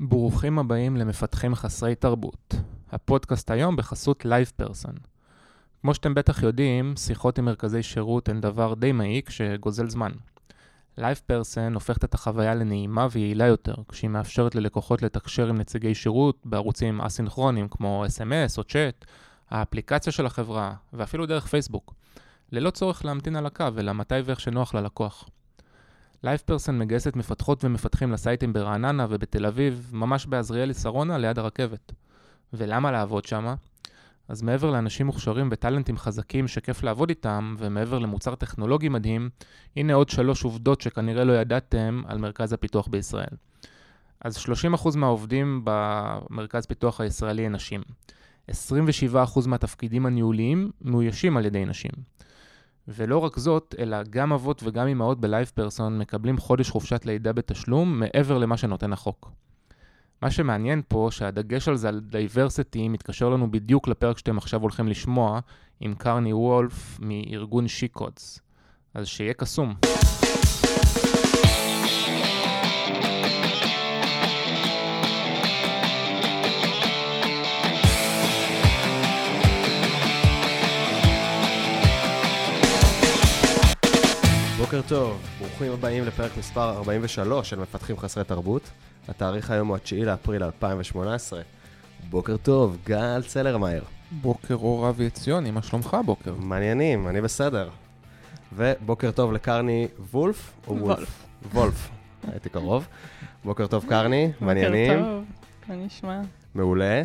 ברוכים הבאים למפתחים חסרי תרבות. הפודקאסט היום בחסות Live Person. כמו שאתם בטח יודעים, שיחות עם מרכזי שירות הן דבר די מעיק שגוזל זמן. Live Person הופכת את החוויה לנעימה ויעילה יותר, כשהיא מאפשרת ללקוחות לתקשר עם נציגי שירות בערוצים אסינכרונים כמו SMS או צ'אט, האפליקציה של החברה, ואפילו דרך פייסבוק, ללא צורך להמתין על הקו, אלא מתי ואיך שנוח ללקוח. לייפפרסון מגייסת מפתחות ומפתחים לסייטים ברעננה ובתל אביב, ממש בעזריאלי שרונה ליד הרכבת. ולמה לעבוד שמה? אז מעבר לאנשים מוכשרים וטאלנטים חזקים שכיף לעבוד איתם, ומעבר למוצר טכנולוגי מדהים, הנה עוד שלוש עובדות שכנראה לא ידעתם על מרכז הפיתוח בישראל. אז 30% מהעובדים במרכז פיתוח הישראלי הם נשים. 27% מהתפקידים הניהוליים מאוישים על ידי נשים. ולא רק זאת, אלא גם אבות וגם אמהות ב-LivePerson מקבלים חודש חופשת לידה בתשלום מעבר למה שנותן החוק. מה שמעניין פה, שהדגש על זה, על diversity, מתקשר לנו בדיוק לפרק שאתם עכשיו הולכים לשמוע, עם קרני וולף מארגון she codes. אז שיהיה קסום. טוב, ברוכים הבאים לפרק מספר 43 של מפתחים חסרי תרבות. התאריך היום הוא ה-9 לאפריל 2018. בוקר טוב, גל צלרמייר. בוקר אור אבי עציוני, מה שלומך הבוקר? מעניינים, אני בסדר. ובוקר טוב לקרני וולף, או וולף? וולף, הייתי קרוב. בוקר טוב קרני, מעניינים. בוקר טוב, מה נשמע? מעולה.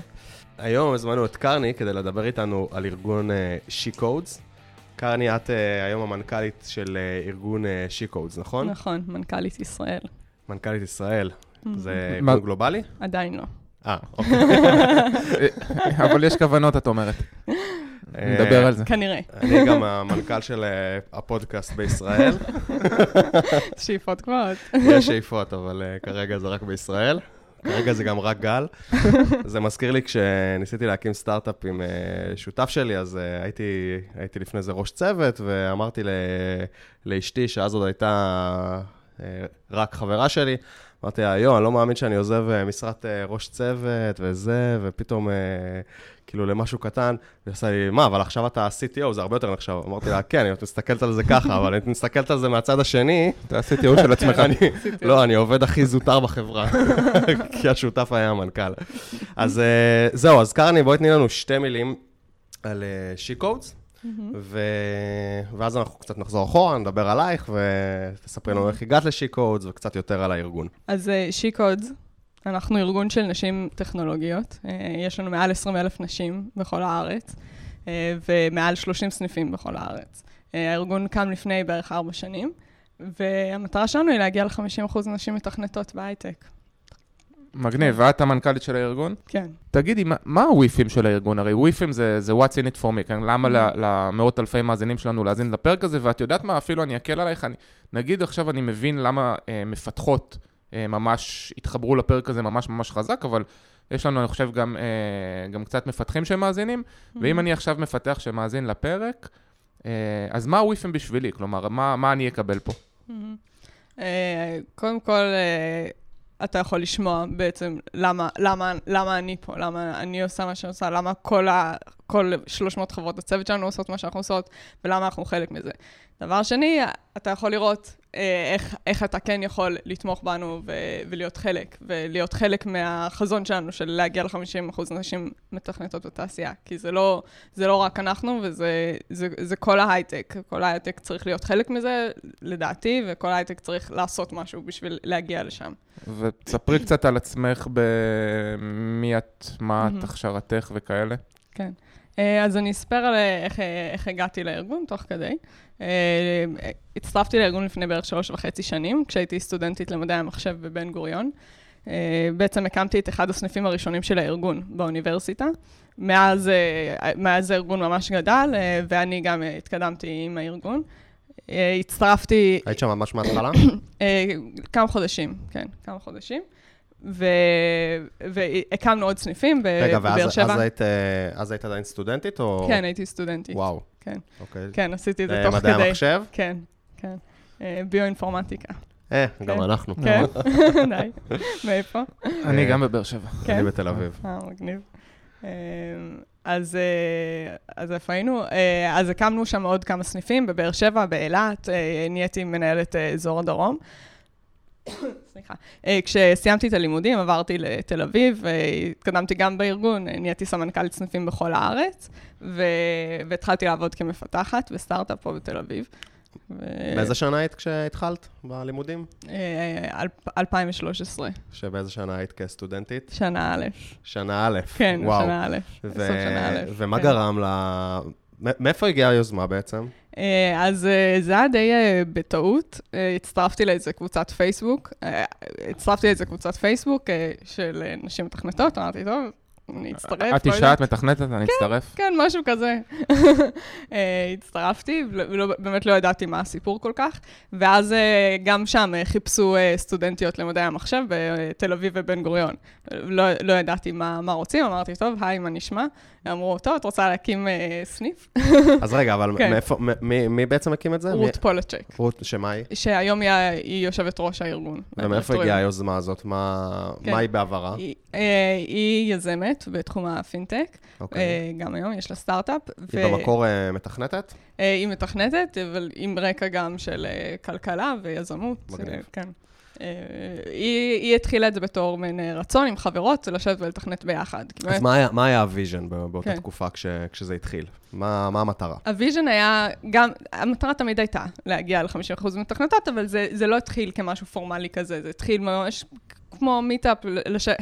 היום הזמנו את קרני כדי לדבר איתנו על ארגון She Codes. קרני, את uh, היום המנכ"לית של uh, ארגון uh, She Codes, נכון? נכון, מנכ"לית ישראל. מנכ"לית ישראל. זה מה- ארגון גלובלי? עדיין לא. אה, אוקיי. אבל יש כוונות, את אומרת. נדבר על זה. כנראה. אני גם המנכ"ל של אה, הפודקאסט בישראל. שאיפות גבוהות. יש שאיפות, אבל אה, כרגע זה רק בישראל. כרגע זה גם רק גל. זה מזכיר לי כשניסיתי להקים סטארט-אפ עם אה, שותף שלי, אז אה, הייתי, הייתי לפני זה ראש צוות, ואמרתי ל- לאשתי, שאז עוד הייתה אה, רק חברה שלי, אמרתי לה, יו, אני לא מאמין שאני עוזב אה, משרת אה, ראש צוות וזה, ופתאום אה, כאילו למשהו קטן, והיא עושה לי, מה, אבל עכשיו אתה CTO, זה הרבה יותר נחשב. אמרתי לה, כן, את מסתכלת על זה ככה, אבל את מסתכלת על זה מהצד השני, תעשה תיאור של עצמך. אני, לא, אני עובד הכי זוטר בחברה, כי השותף היה המנכ"ל. אז אה, זהו, אז קרני, בואי תני לנו שתי מילים על שי קודס, ואז אנחנו קצת נחזור אחורה, נדבר עלייך, ותספרי לנו איך הגעת לשי קודס, וקצת יותר על הארגון. אז שיקודס, אנחנו ארגון של נשים טכנולוגיות. אה, יש לנו מעל 20 אלף נשים בכל הארץ, אה, ומעל 30 סניפים בכל הארץ. אה, הארגון קם לפני בערך ארבע שנים, והמטרה שלנו היא להגיע ל-50% נשים מתכנתות בהייטק. מגניב, ואת המנכ"לית של הארגון? כן. תגידי, מה- מה הוויפים של הארגון? הרי וויפים זה זה what's in it for me, כן? למה ל- למאות אלפי מאזינים שלנו להאזין לפרק הזה? ואת יודעת מה, אפילו אני אקל עלייך, אני- נגיד עכשיו אני מבין למה אה, מפתחות אה, ממש התחברו לפרק הזה ממש ממש חזק, אבל יש לנו, אני חושב, גם, אה, גם קצת מפתחים שמאזינים, ואם אני עכשיו מפתח שמאזין לפרק, אה, אז מה הוויפים בשבילי? כלומר, מה, מה אני אקבל פה? אה, קודם כל, אה, אתה יכול לשמוע בעצם למה, למה, למה אני פה, למה אני עושה מה שאני עושה, למה כל, ה, כל 300 חברות הצוות שלנו עושות מה שאנחנו עושות, ולמה אנחנו חלק מזה. דבר שני, אתה יכול לראות אה, איך, איך אתה כן יכול לתמוך בנו ו, ולהיות חלק, ולהיות חלק מהחזון שלנו של להגיע ל-50% נשים מתכנתות בתעשייה. כי זה לא, זה לא רק אנחנו, וזה זה, זה כל ההייטק. כל ההייטק צריך להיות חלק מזה, לדעתי, וכל ההייטק צריך לעשות משהו בשביל להגיע לשם. ותספרי קצת על עצמך, במי את, מה את. הכשרתך וכאלה. כן. אה, אז אני אספר על אה, איך, אה, איך הגעתי לארגון תוך כדי. הצטרפתי לארגון לפני בערך שלוש וחצי שנים, כשהייתי סטודנטית למדעי המחשב בבן גוריון. בעצם הקמתי את אחד הסניפים הראשונים של הארגון באוניברסיטה. מאז, מאז הארגון ממש גדל, ואני גם התקדמתי עם הארגון. הצטרפתי היית שם ממש מההתחלה? כמה חודשים, כן, כמה חודשים. ו... והקמנו עוד סניפים רגע, בבאר ואז שבע. אז היית, אה, אז היית עדיין סטודנטית, או... כן, הייתי סטודנטית. וואו. כן. אוקיי. כן, עשיתי את זה אה, תוך מדעי כדי. המחשב? כן, כן. אה, ביואינפורמטיקה. אה, גם אנחנו. כן, די. מאיפה? אני גם בבאר שבע. כן? אני בתל אביב. אה, מגניב. אז, אז איפה היינו? אז הקמנו שם עוד כמה סניפים, בבאר שבע, באילת, נהייתי מנהלת אזור הדרום. סליחה. אה, כשסיימתי את הלימודים, עברתי לתל אביב, אה, התקדמתי גם בארגון, אה, נהייתי סמנכ"לית סניפים בכל הארץ, ו... והתחלתי לעבוד כמפתחת בסטארט-אפ פה בתל אביב. ו... באיזה שנה היית כשהתחלת בלימודים? אה, אלפ- 2013, שבאיזה שנה היית כסטודנטית? שנה א'. שנה א'. כן, וואו. שנה א'. ו- שנה א'. ומה כן. גרם ל... מאיפה הגיעה היוזמה בעצם? אה, אז אה, זה היה די אה, בטעות. הצטרפתי לאיזה קבוצת פייסבוק. הצטרפתי לאיזה קבוצת פייסבוק של נשים מתכנתות, אמרתי, טוב, אני אצטרף. את לא אישה, יודעת." את מתכנתת, אני אצטרף. כן, משהו כזה. הצטרפתי, באמת לא ידעתי מה הסיפור כל כך. ואז גם שם חיפשו סטודנטיות למדעי המחשב בתל אביב ובן גוריון. לא, לא ידעתי מה, מה רוצים, אמרתי, טוב, היי, מה נשמע? אמרו, טוב, את רוצה להקים אה, סניף? אז רגע, אבל כן. מאיפה, מי- בעצם הקים את זה? רות פולצ'ק, רות, שמה היא? שהיום היא, יושבת ראש הארגון. ומאיפה הגיעה היוזמה הזאת? מה כן. היא בעברה? היא, אה, היא יזמת בתחום הפינטק, אוקיי. אה, גם היום יש לה סטארט-אפ. היא במקור מתכנתת? היא מתכנתת, אבל עם רקע גם של כלכלה ויזמות. מגניב. כן. אה, היא, היא התחילה את זה בתור מין אה, רצון עם חברות, לשבת ולתכנת ביחד. אז באמת, מה היה- מה היה ה vision בא- באותה כן. תקופה כש- כשזה התחיל? מה מה המטרה? ה vision היה, גם, המטרה תמיד הייתה להגיע ל-50% מתכנתות, אבל זה, זה לא התחיל כמשהו פורמלי כזה, זה התחיל ממש כמו meetup,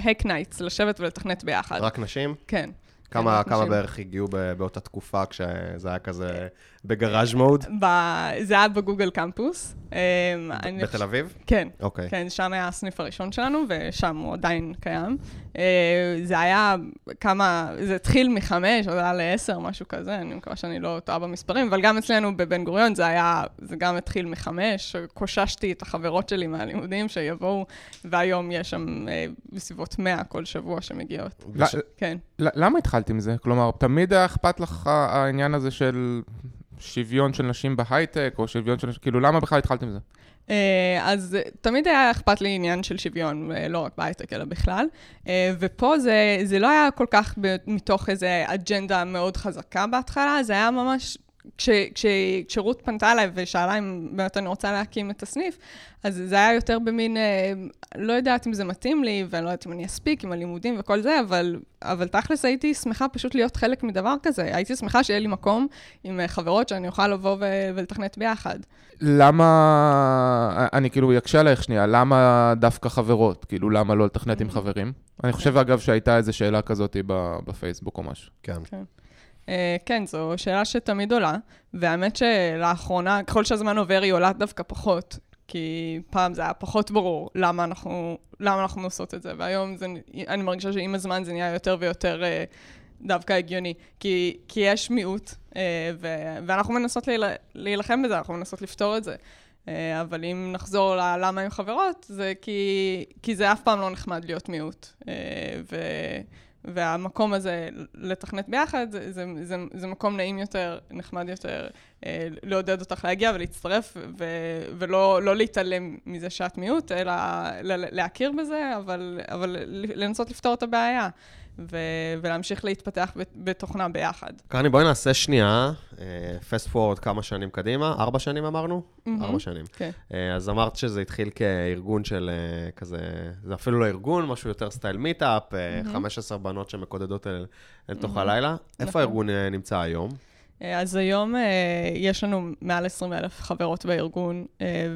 hack nights, לשבת ולתכנת ביחד. רק נשים? כן. כמה רק כמה. בערך הגיעו באותה תקופה כשזה היה כזה ב garage mode? ב- זה היה בגוגל campus. אמ, בתל אביב? כן. אוקיי. כן, שם היה הסניף הראשון שלנו, ושם הוא עדיין קיים. אה, זה היה כמה, זה התחיל מחמש, עוד היה לעשר, משהו כזה, אני מקווה שאני לא טועה במספרים, אבל גם אצלנו בבן גוריון זה היה, זה גם התחיל מחמש, קוששתי את החברות שלי מהלימודים שיבואו, והיום יש שם אה, בסביבות 100 כל שבוע שמגיעות. כן. למה התחלת עם זה? כלומר, תמיד היה אכפת לך העניין הזה של שוויון של נשים בהייטק, או שוויון של נשים, כאילו, למה בכלל התחלת עם זה? אה, אז אה, תמיד היה אכפת לי עניין של שוויון, אה, לא רק בהייטק, אלא בכלל. ופה זה, זה לא היה כל כך מתוך איזו אג'נדה מאוד חזקה בהתחלה, זה היה ממש... כש, כש, כשרות פנתה אליי ושאלה אם באמת אני רוצה להקים את הסניף, אז זה היה יותר במין, אה, לא יודעת אם זה מתאים לי, ואני לא יודעת אם אני אספיק עם הלימודים וכל זה, אבל, אבל תכלס הייתי שמחה פשוט להיות חלק מדבר כזה. הייתי שמחה שיהיה לי מקום עם אה, חברות שאני אוכל לבוא ו- ולתכנת ביחד. למה, אני כאילו אקשה עלייך שנייה, למה דווקא חברות? כאילו, למה לא לתכנת עם Mm. חברים? אני חושב, אגב, שהייתה איזו שאלה כזאת ב- בפייסבוק או משהו. כן. Uh, כן, זו שאלה שתמיד עולה, והאמת שלאחרונה, ככל שהזמן עובר, היא עולה דווקא פחות, כי פעם זה היה פחות ברור למה אנחנו, למה אנחנו עושות את זה, והיום זה, אני מרגישה שעם הזמן זה נהיה יותר ויותר uh, דווקא הגיוני, כי, כי יש מיעוט, uh, ו, ואנחנו מנסות להיל, להילחם בזה, אנחנו מנסות לפתור את זה. Uh, אבל אם נחזור ללמה הם חברות, זה כי, כי זה אף פעם לא נחמד להיות מיעוט. Uh, ו... והמקום הזה, לתכנת ביחד, זה, זה, זה, זה מקום נעים יותר, נחמד יותר, אה, לעודד אותך להגיע ולהצטרף, ו, ולא לא להתעלם מזה שאת מיעוט, אלא ל- להכיר בזה, אבל, אבל לנסות לפתור את הבעיה, ו, ולהמשיך להתפתח בתוכנה ביחד. קרני, בואי נעשה שנייה, fast forward כמה שנים קדימה, ארבע שנים אמרנו? מהמם. ארבע שנים. כן. אה, אז אמרת שזה התחיל כארגון של אה, כזה, זה אפילו לא ארגון, משהו יותר style meetup, אה, 15 בנות שמקודדות אל אל תוך הלילה. איפה נכון. הארגון אה, נמצא היום? אז היום יש לנו מעל 20 אלף חברות בארגון,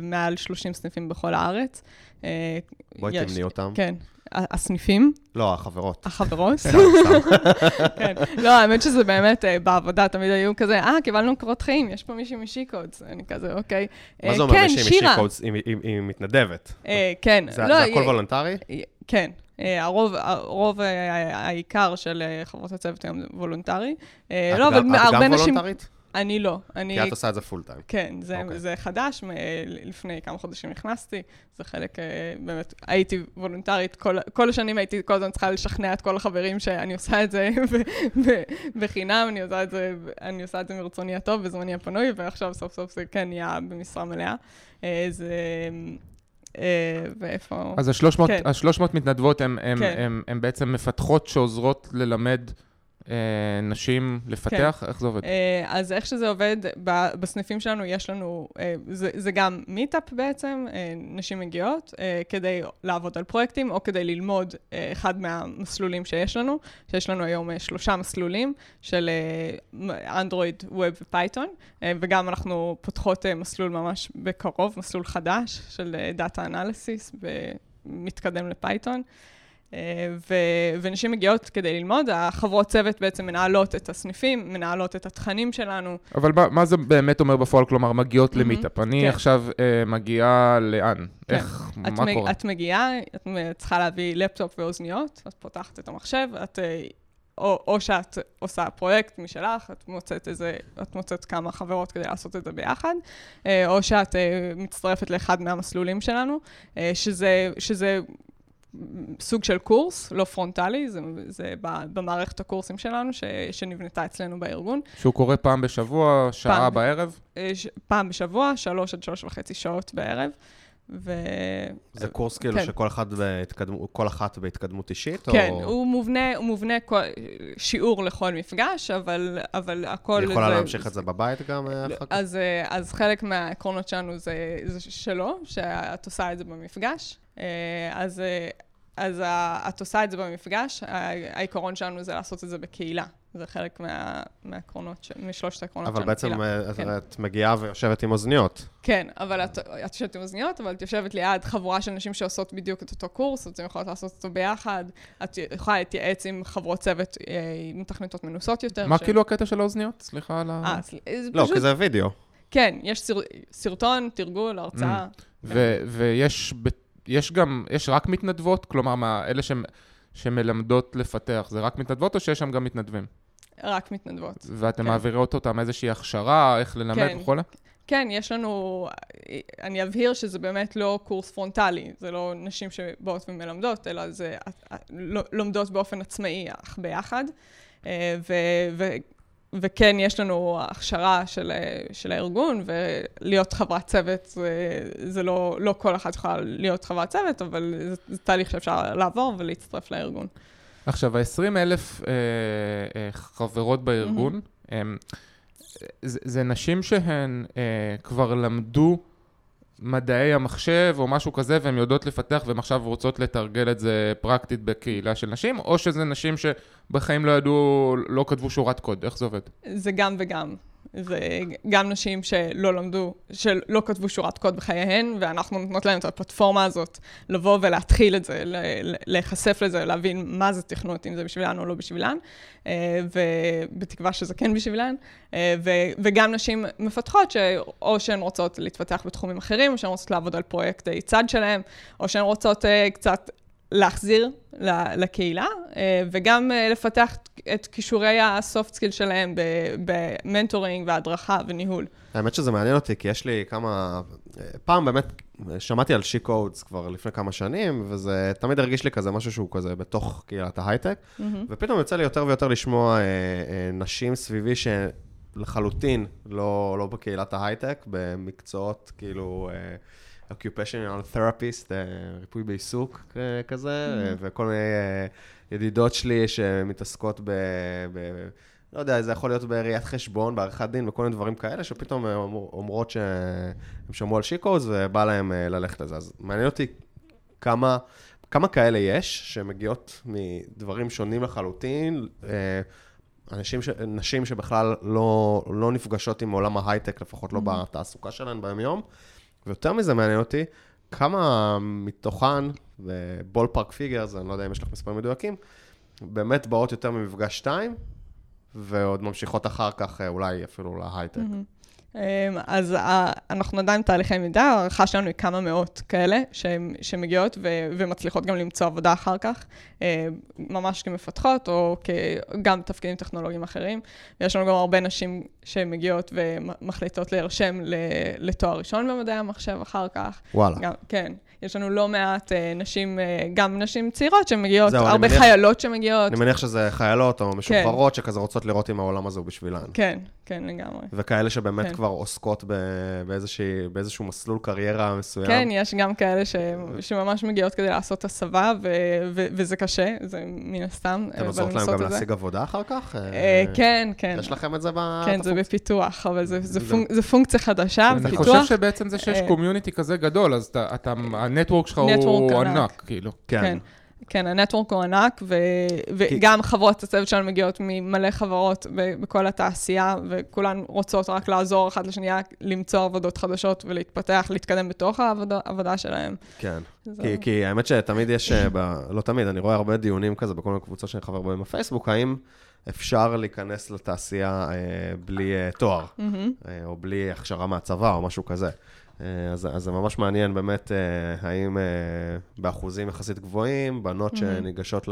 מעל 30 סניפים בכל הארץ. אה, בואי תמני אותם. כן. הסניפים, לא, החברות. החברות. סתם, סתם. כן. לא, האמת שזה באמת, אה, בעבודה תמיד היו כזה, אה, קיבלנו קורות חיים, יש פה מישהי מ she codes. אני כזה, אוקיי. מה אה, זה אומר כן, מישהי. מ she codes? היא- מתנדבת. כן. זה לא, הכל וולונטרי? כן. הרוב, הרוב העיקר של חברות הצוות היום זה וולונטרי. את לא, גם- את גם. וולונטרית? אני לא. אני... כי את עושה את זה full time. כן, זה, אוקיי. okay. זה חדש, מ- לפני כמה חודשים נכנסתי, זה חלק, אה, באמת, הייתי וולונטרית, כל, כל השנים הייתי כל הזמן צריכה לשכנע את כל החברים שאני עושה את זה ב- ב- בחינם, אני עושה את זה, אני עושה את זה מרצוני הטוב, בזמני הפנוי, ועכשיו סוף סוף זה כן נהיה במשרה מלאה. אה, זה... ואיפה... אז ה-300 כן. ה-300 מתנדבות הן כן. בעצם מפתחות שעוזרות ללמד אה, נשים לפתח? איך זה עובד? אה, אז איך שזה עובד, ב- בסניפים שלנו יש לנו, אה, זה, זה גם מיטאפ בעצם, אה, נשים מגיעות אה, כדי לעבוד על פרויקטים או כדי ללמוד אה, אחד מהמסלולים שיש לנו, שיש לנו היום אה, שלושה מסלולים של אנדרואיד, web ו Python, אה, וגם אנחנו פותחות אה, מסלול ממש בקרוב, מסלול חדש של data analysis מתקדם ל Python. אה, ו- ונשים מגיעות כדי ללמוד, החברות צוות בעצם מנהלות את הסניפים, מנהלות את התכנים שלנו. אבל מה, מה זה באמת אומר בפועל? כלומר, מגיעות mm-hmm. למיטאפ. אני כן. עכשיו אה, מגיעה לאן? כן. איך, מה מג, קורה? את מגיעה, את צריכה להביא לפטופ ואוזניות, את פותחת את המחשב, את... אה, או, או שאת עושה פרויקט משלך, את מוצאת איזה, את מוצאת כמה חברות כדי לעשות את זה ביחד, או שאת מצטרפת לאחד מהמסלולים שלנו, שזה, שזה סוג של קורס, לא פרונטלי, זה, זה במערכת הקורסים שלנו, ש, שנבנתה אצלנו בארגון. שהוא קורה פעם בשבוע, שעה פעם, בערב? אה, ש, פעם בשבוע, שלוש עד שלוש וחצי שעות בערב. ו... זה קורס כאילו כן. שכל אחד בהתקדמות, כל אחת בהתקדמות אישית? כן, או... הוא מובנה, הוא מובנה כל, שיעור לכל מפגש, אבל, אבל הכל... היא יכולה זה... להמשיך את זה בבית גם אה, אחר כך? אז, אה, אז חלק מהעקרונות שלנו זה, זה שלו, שאת עושה את זה במפגש. אז אז את עושה את זה במפגש, העיקרון שלנו זה לעשות את זה בקהילה. זה חלק מה, מהעקרונות, משלושת העקרונות של הקהילה. אבל בעצם כן. את מגיעה ויושבת עם אוזניות. כן, אבל את, את יושבת עם אוזניות, אבל את יושבת ליד חבורה של נשים שעושות בדיוק את אותו קורס, אתן יכולות לעשות אותו ביחד, את יכולה להתייעץ עם חברות צוות, אה, עם מתכנתות מנוסות יותר. מה ש... כאילו הקטע של האוזניות? סליחה על ה... 아, לא. כי זה וידאו. כן, יש סר... סרטון, תרגול, הרצאה. Mm. ויש... יש גם, יש רק מתנדבות? כלומר, מה, אלה ש, שמלמדות לפתח, זה רק מתנדבות או שיש שם גם מתנדבים? רק מתנדבות. ואתם כן. מעבירות אותם איזושהי הכשרה, איך ללמד כן. וכולי? כן, יש לנו, אני אבהיר שזה באמת לא קורס פרונטלי, זה לא נשים שבאות ומלמדות, אלא זה לומדות באופן עצמאי, אך ביחד. אה, ו, וכן, יש לנו הכשרה של, של הארגון, ולהיות חברת צוות, זה, זה לא, לא כל אחת יכולה להיות חברת צוות, אבל זה, זה תהליך שאפשר לעבור ולהצטרף לארגון. עכשיו, ה-20 אלף אה, אה, חברות בארגון, mm-hmm. הם, זה, זה נשים שהן אה, כבר למדו מדעי המחשב או משהו כזה, והן יודעות לפתח והן עכשיו רוצות לתרגל את זה פרקטית בקהילה של נשים, או שזה נשים שבחיים לא ידעו, לא כתבו שורת קוד, איך זה עובד? זה גם וגם. זה גם נשים שלא למדו, שלא כתבו שורת קוד בחייהן, ואנחנו נותנות להן את הפלטפורמה הזאת לבוא ולהתחיל את זה, להיחשף לזה, להבין מה זה תכנות, אם זה בשבילן או לא בשבילן, אה, ובתקווה שזה כן בשבילן, אה, וגם נשים מפתחות, שאו שהן רוצות להתפתח בתחומים אחרים, או שהן רוצות לעבוד על פרויקט צד שלהן, או שהן רוצות אה, קצת להחזיר לקהילה, אה, וגם אה, לפתח את כישורי ה soft skill שלהם ב mentoring והדרכה וניהול. האמת שזה מעניין אותי, כי יש לי כמה... פעם באמת שמעתי על שי קודס כבר לפני כמה שנים, וזה תמיד הרגיש לי כזה משהו שהוא כזה בתוך קהילת ההייטק, mm-hmm. ופתאום יוצא לי יותר ויותר לשמוע אה, אה, נשים סביבי שלחלוטין לא, לא בקהילת ההייטק, במקצועות כאילו... אה, occupational therapist, אה, ריפוי בעיסוק אה, כזה, mm-hmm. וכל מיני ידידות שלי שמתעסקות ב... ב לא יודע, זה יכול להיות בראיית חשבון, בעריכת דין וכל מיני דברים כאלה, שפתאום אומרות שהן שמעו על she codes ובא להם ללכת לזה. אז מעניין אותי כמה, כמה כאלה יש שמגיעות מדברים שונים לחלוטין. אנשים, ש... נשים שבכלל לא, לא נפגשות עם עולם ההייטק, לפחות לא mm-hmm. בתעסוקה שלהן ביום-יום. ויותר מזה מעניין אותי, כמה מתוכן, ballpark figures, אני לא יודע אם יש לך מספרים מדויקים, באמת באות יותר ממפגש 2, ועוד ממשיכות אחר כך אולי אפילו להייטק. Mm-hmm. אמ, אז אה, אנחנו עדיין בתהליכי מידע, הערכה שלנו היא כמה מאות כאלה שמגיעות ומצליחות גם למצוא עבודה אחר כך, אה, ממש כמפתחות או גם תפקידים טכנולוגיים אחרים. ויש לנו גם הרבה נשים שמגיעות ומחליטות להירשם לתואר ראשון במדעי המחשב אחר כך. וואלה. גם, כן. יש לנו לא מעט אה, נשים, אה, גם נשים צעירות שמגיעות, זהו, אני הרבה מניח- חיילות שמגיעות. אני מניח שזה חיילות או משוחררות שכזה רוצות לראות אם העולם הזה הוא בשבילן. כן, כן, לגמרי. וכאלה שבאמת כן. כבר עוסקות ב- באיזושהי- באיזשהו מסלול קריירה מסוים. כן, יש גם כאלה ש... שממש מגיעות כדי לעשות הסבה, ו... ו... וזה קשה, זה מן הסתם. אבל עוזרות להם גם. להשיג עבודה אחר כך? אה, כן, כן. יש לכם את זה ב... כן, זה? בפיתוח, אבל זה, זה, זה- פונק, זה פונקציה חדשה, אני בפיתוח. חושב שבעצם זה שיש אה, קומיוניטי כזה גדול, אז אתה- אתה, הנטוורק שלך הוא ענק. ענק, כאילו. כן. כן. כן, הנטוורק הוא ענק, ו... וגם חברות הצוות שלנו מגיעות ממלא חברות ב- בכל התעשייה, וכולן רוצות רק לעזור אחת לשנייה, למצוא עבודות חדשות ולהתפתח, להתקדם בתוך העבודה, העבודה שלהם. כן. זה- כי, כי האמת שתמיד יש, אה, ב... לא תמיד, אני רואה הרבה דיונים כזה בכל מיני קבוצות שאני חבר בהן בפייסבוק, האם אפשר להיכנס לתעשייה אה, בלי אה, תואר. אה, או בלי הכשרה מהצבא או משהו כזה. אה, אז, אז זה ממש מעניין באמת, אה, האם אה, באחוזים יחסית גבוהים, בנות Mhm. שניגשות ל...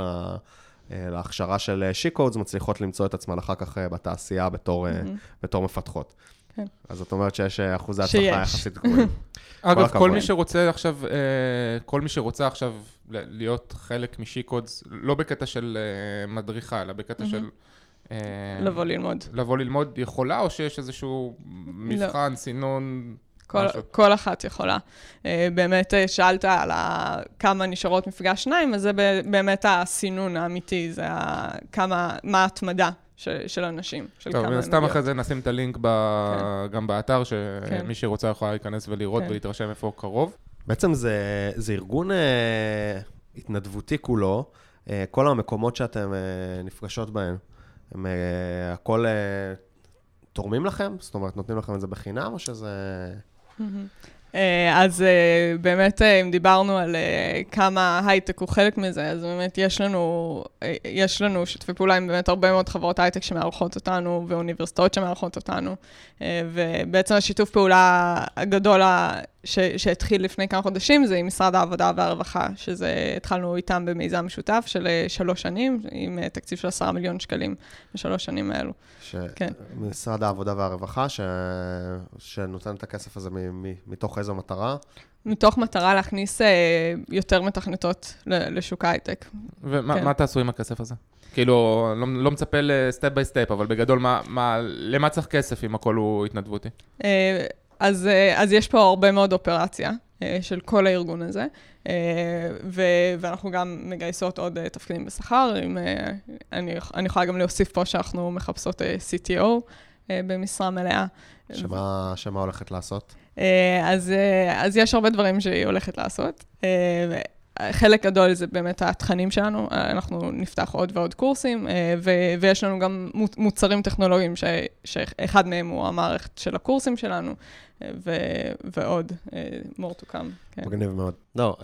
אה, להכשרה של שי-קודס, מצליחות למצוא את עצמן אחר כך בתעשייה בתור, מהמם. בתור מפתחות. כן. אז את אומרת שיש אחוזי. הצלחה יחסית גבוהים. אגב, כל. מי שרוצה עכשיו, כל מי שרוצה עכשיו ל- להיות חלק משי-קודס, לא בקטע של מדריכה, אלא בקטע של... לבוא ללמוד. לבוא ללמוד יכולה, או שיש איזשהו מבחן, סינון? כל, משהו. כל אחת יכולה. אה, באמת אה, שאלת על ה- כמה נשארות מפגש שניים, אז זה באמת הסינון האמיתי, זה ה- כמה, מה ההתמדה של, של אנשים, של טוב, כמה מן הן הסתם מגיעות. אחרי זה נשים את הלינק ב- גם באתר, כן. שמי שרוצה יכולה להיכנס ולראות כן. ולהתרשם איפה הוא קרוב. בעצם זה, זה ארגון אה, התנדבותי כולו, אה, כל המקומות שאתם אה, נפגשות בהם, הם אה, הכל אה, תורמים לכם? זאת אומרת, נותנים לכם את זה בחינם, או שזה... אה, אז אה, באמת, אה, אם דיברנו על כמה הייטק הוא חלק מזה, אז באמת יש לנו, יש לנו שיתופי פעולה עם באמת הרבה מאוד חברות הייטק שמארחות אותנו, ואוניברסיטאות שמארחות אותנו, ובעצם השיתוף פעולה הגדול ש- שהתחיל לפני כמה חודשים זה עם משרד העבודה והרווחה, שזה, התחלנו איתם במיזם משותף של אה, שלוש שנים, עם אה, תקציב של עשרה מיליון שקלים בשלוש שנים האלו. ש... כן. משרד העבודה והרווחה, ש... שנותן את הכסף הזה מ... מ... מתוך איזו מטרה? מתוך מטרה להכניס אה, יותר מתכנתות ל- לשוק ההייטק. ומה כן. מה תעשו עם הכסף הזה? כאילו, לא, לא מצפה ל step by step, אבל בגדול, מה, מה, למה צריך כסף אם הכל הוא התנדבותי? אז, אה, אז יש פה הרבה מאוד אופרציה אה, של כל הארגון הזה, אה, ו- ואנחנו גם מגייסות עוד תפקידים בשכר. אה, אני, אני יכולה גם להוסיף פה שאנחנו מחפשות CTO במשרה מלאה. שמה, שמה הולכת לעשות? אז, אז יש הרבה דברים שהיא הולכת לעשות. חלק גדול זה באמת התכנים שלנו, אה, אנחנו נפתח עוד ועוד קורסים, אה, ו- ויש לנו גם מו- מוצרים טכנולוגיים, ש- שאחד מהם הוא המערכת של הקורסים שלנו, אה, ו- ועוד, more to come. כן. מגניב מאוד. לא,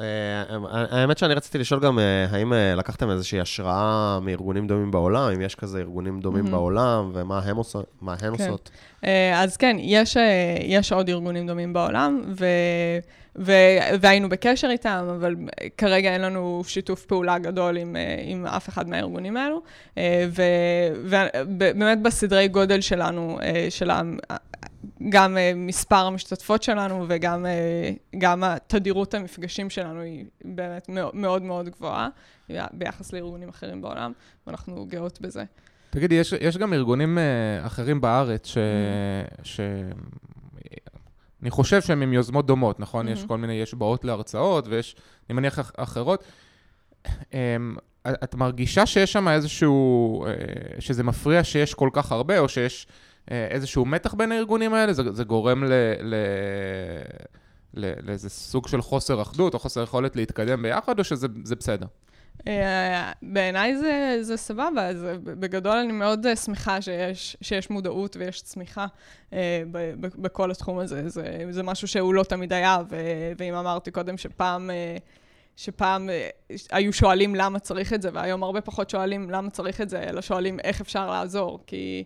האמת שאני רציתי לשאול גם, האם לקחתם איזושהי השראה מארגונים דומים בעולם, אם יש כזה ארגונים דומים מהמם. בעולם, ומה הם עושות? מה הן כן. עושות? אז כן, יש, יש עוד ארגונים דומים בעולם, ו, והיינו בקשר איתם, אבל כרגע אין לנו שיתוף פעולה גדול עם, אה, עם אף אחד מהארגונים האלו. אה, ובאמת בסדרי גודל שלנו, אה, של גם מספר המשתתפות שלנו וגם גם התדירות המפגשים שלנו היא באמת מאוד מאוד, גבוהה ביחס לארגונים אחרים בעולם, ואנחנו גאות בזה. תגידי, יש, יש גם ארגונים אחרים בארץ ש... ש... אני חושב שהם עם יוזמות דומות, נכון? Mhm. יש כל מיני, יש באות להרצאות ויש, אני מניח, אח- אחרות. Um, את מרגישה שיש שם איזשהו, uh, שזה מפריע שיש כל כך הרבה, או שיש uh, איזשהו מתח בין הארגונים האלה? זה, זה גורם ל... ל... ל- לאיזה סוג של חוסר אחדות או חוסר יכולת להתקדם ביחד, או שזה זה בסדר? בעיניי זה, זה סבבה, זה, בגדול אני מאוד אה, שמחה שיש, שיש מודעות ויש צמיחה אה, ב, ב, בכל התחום הזה. זה, זה משהו שהוא לא תמיד היה, ו, ואם אמרתי קודם שפעם, אה, שפעם אה, היו שואלים למה צריך את זה, והיום הרבה פחות שואלים למה צריך את זה, אלא שואלים איך אפשר לעזור, כי...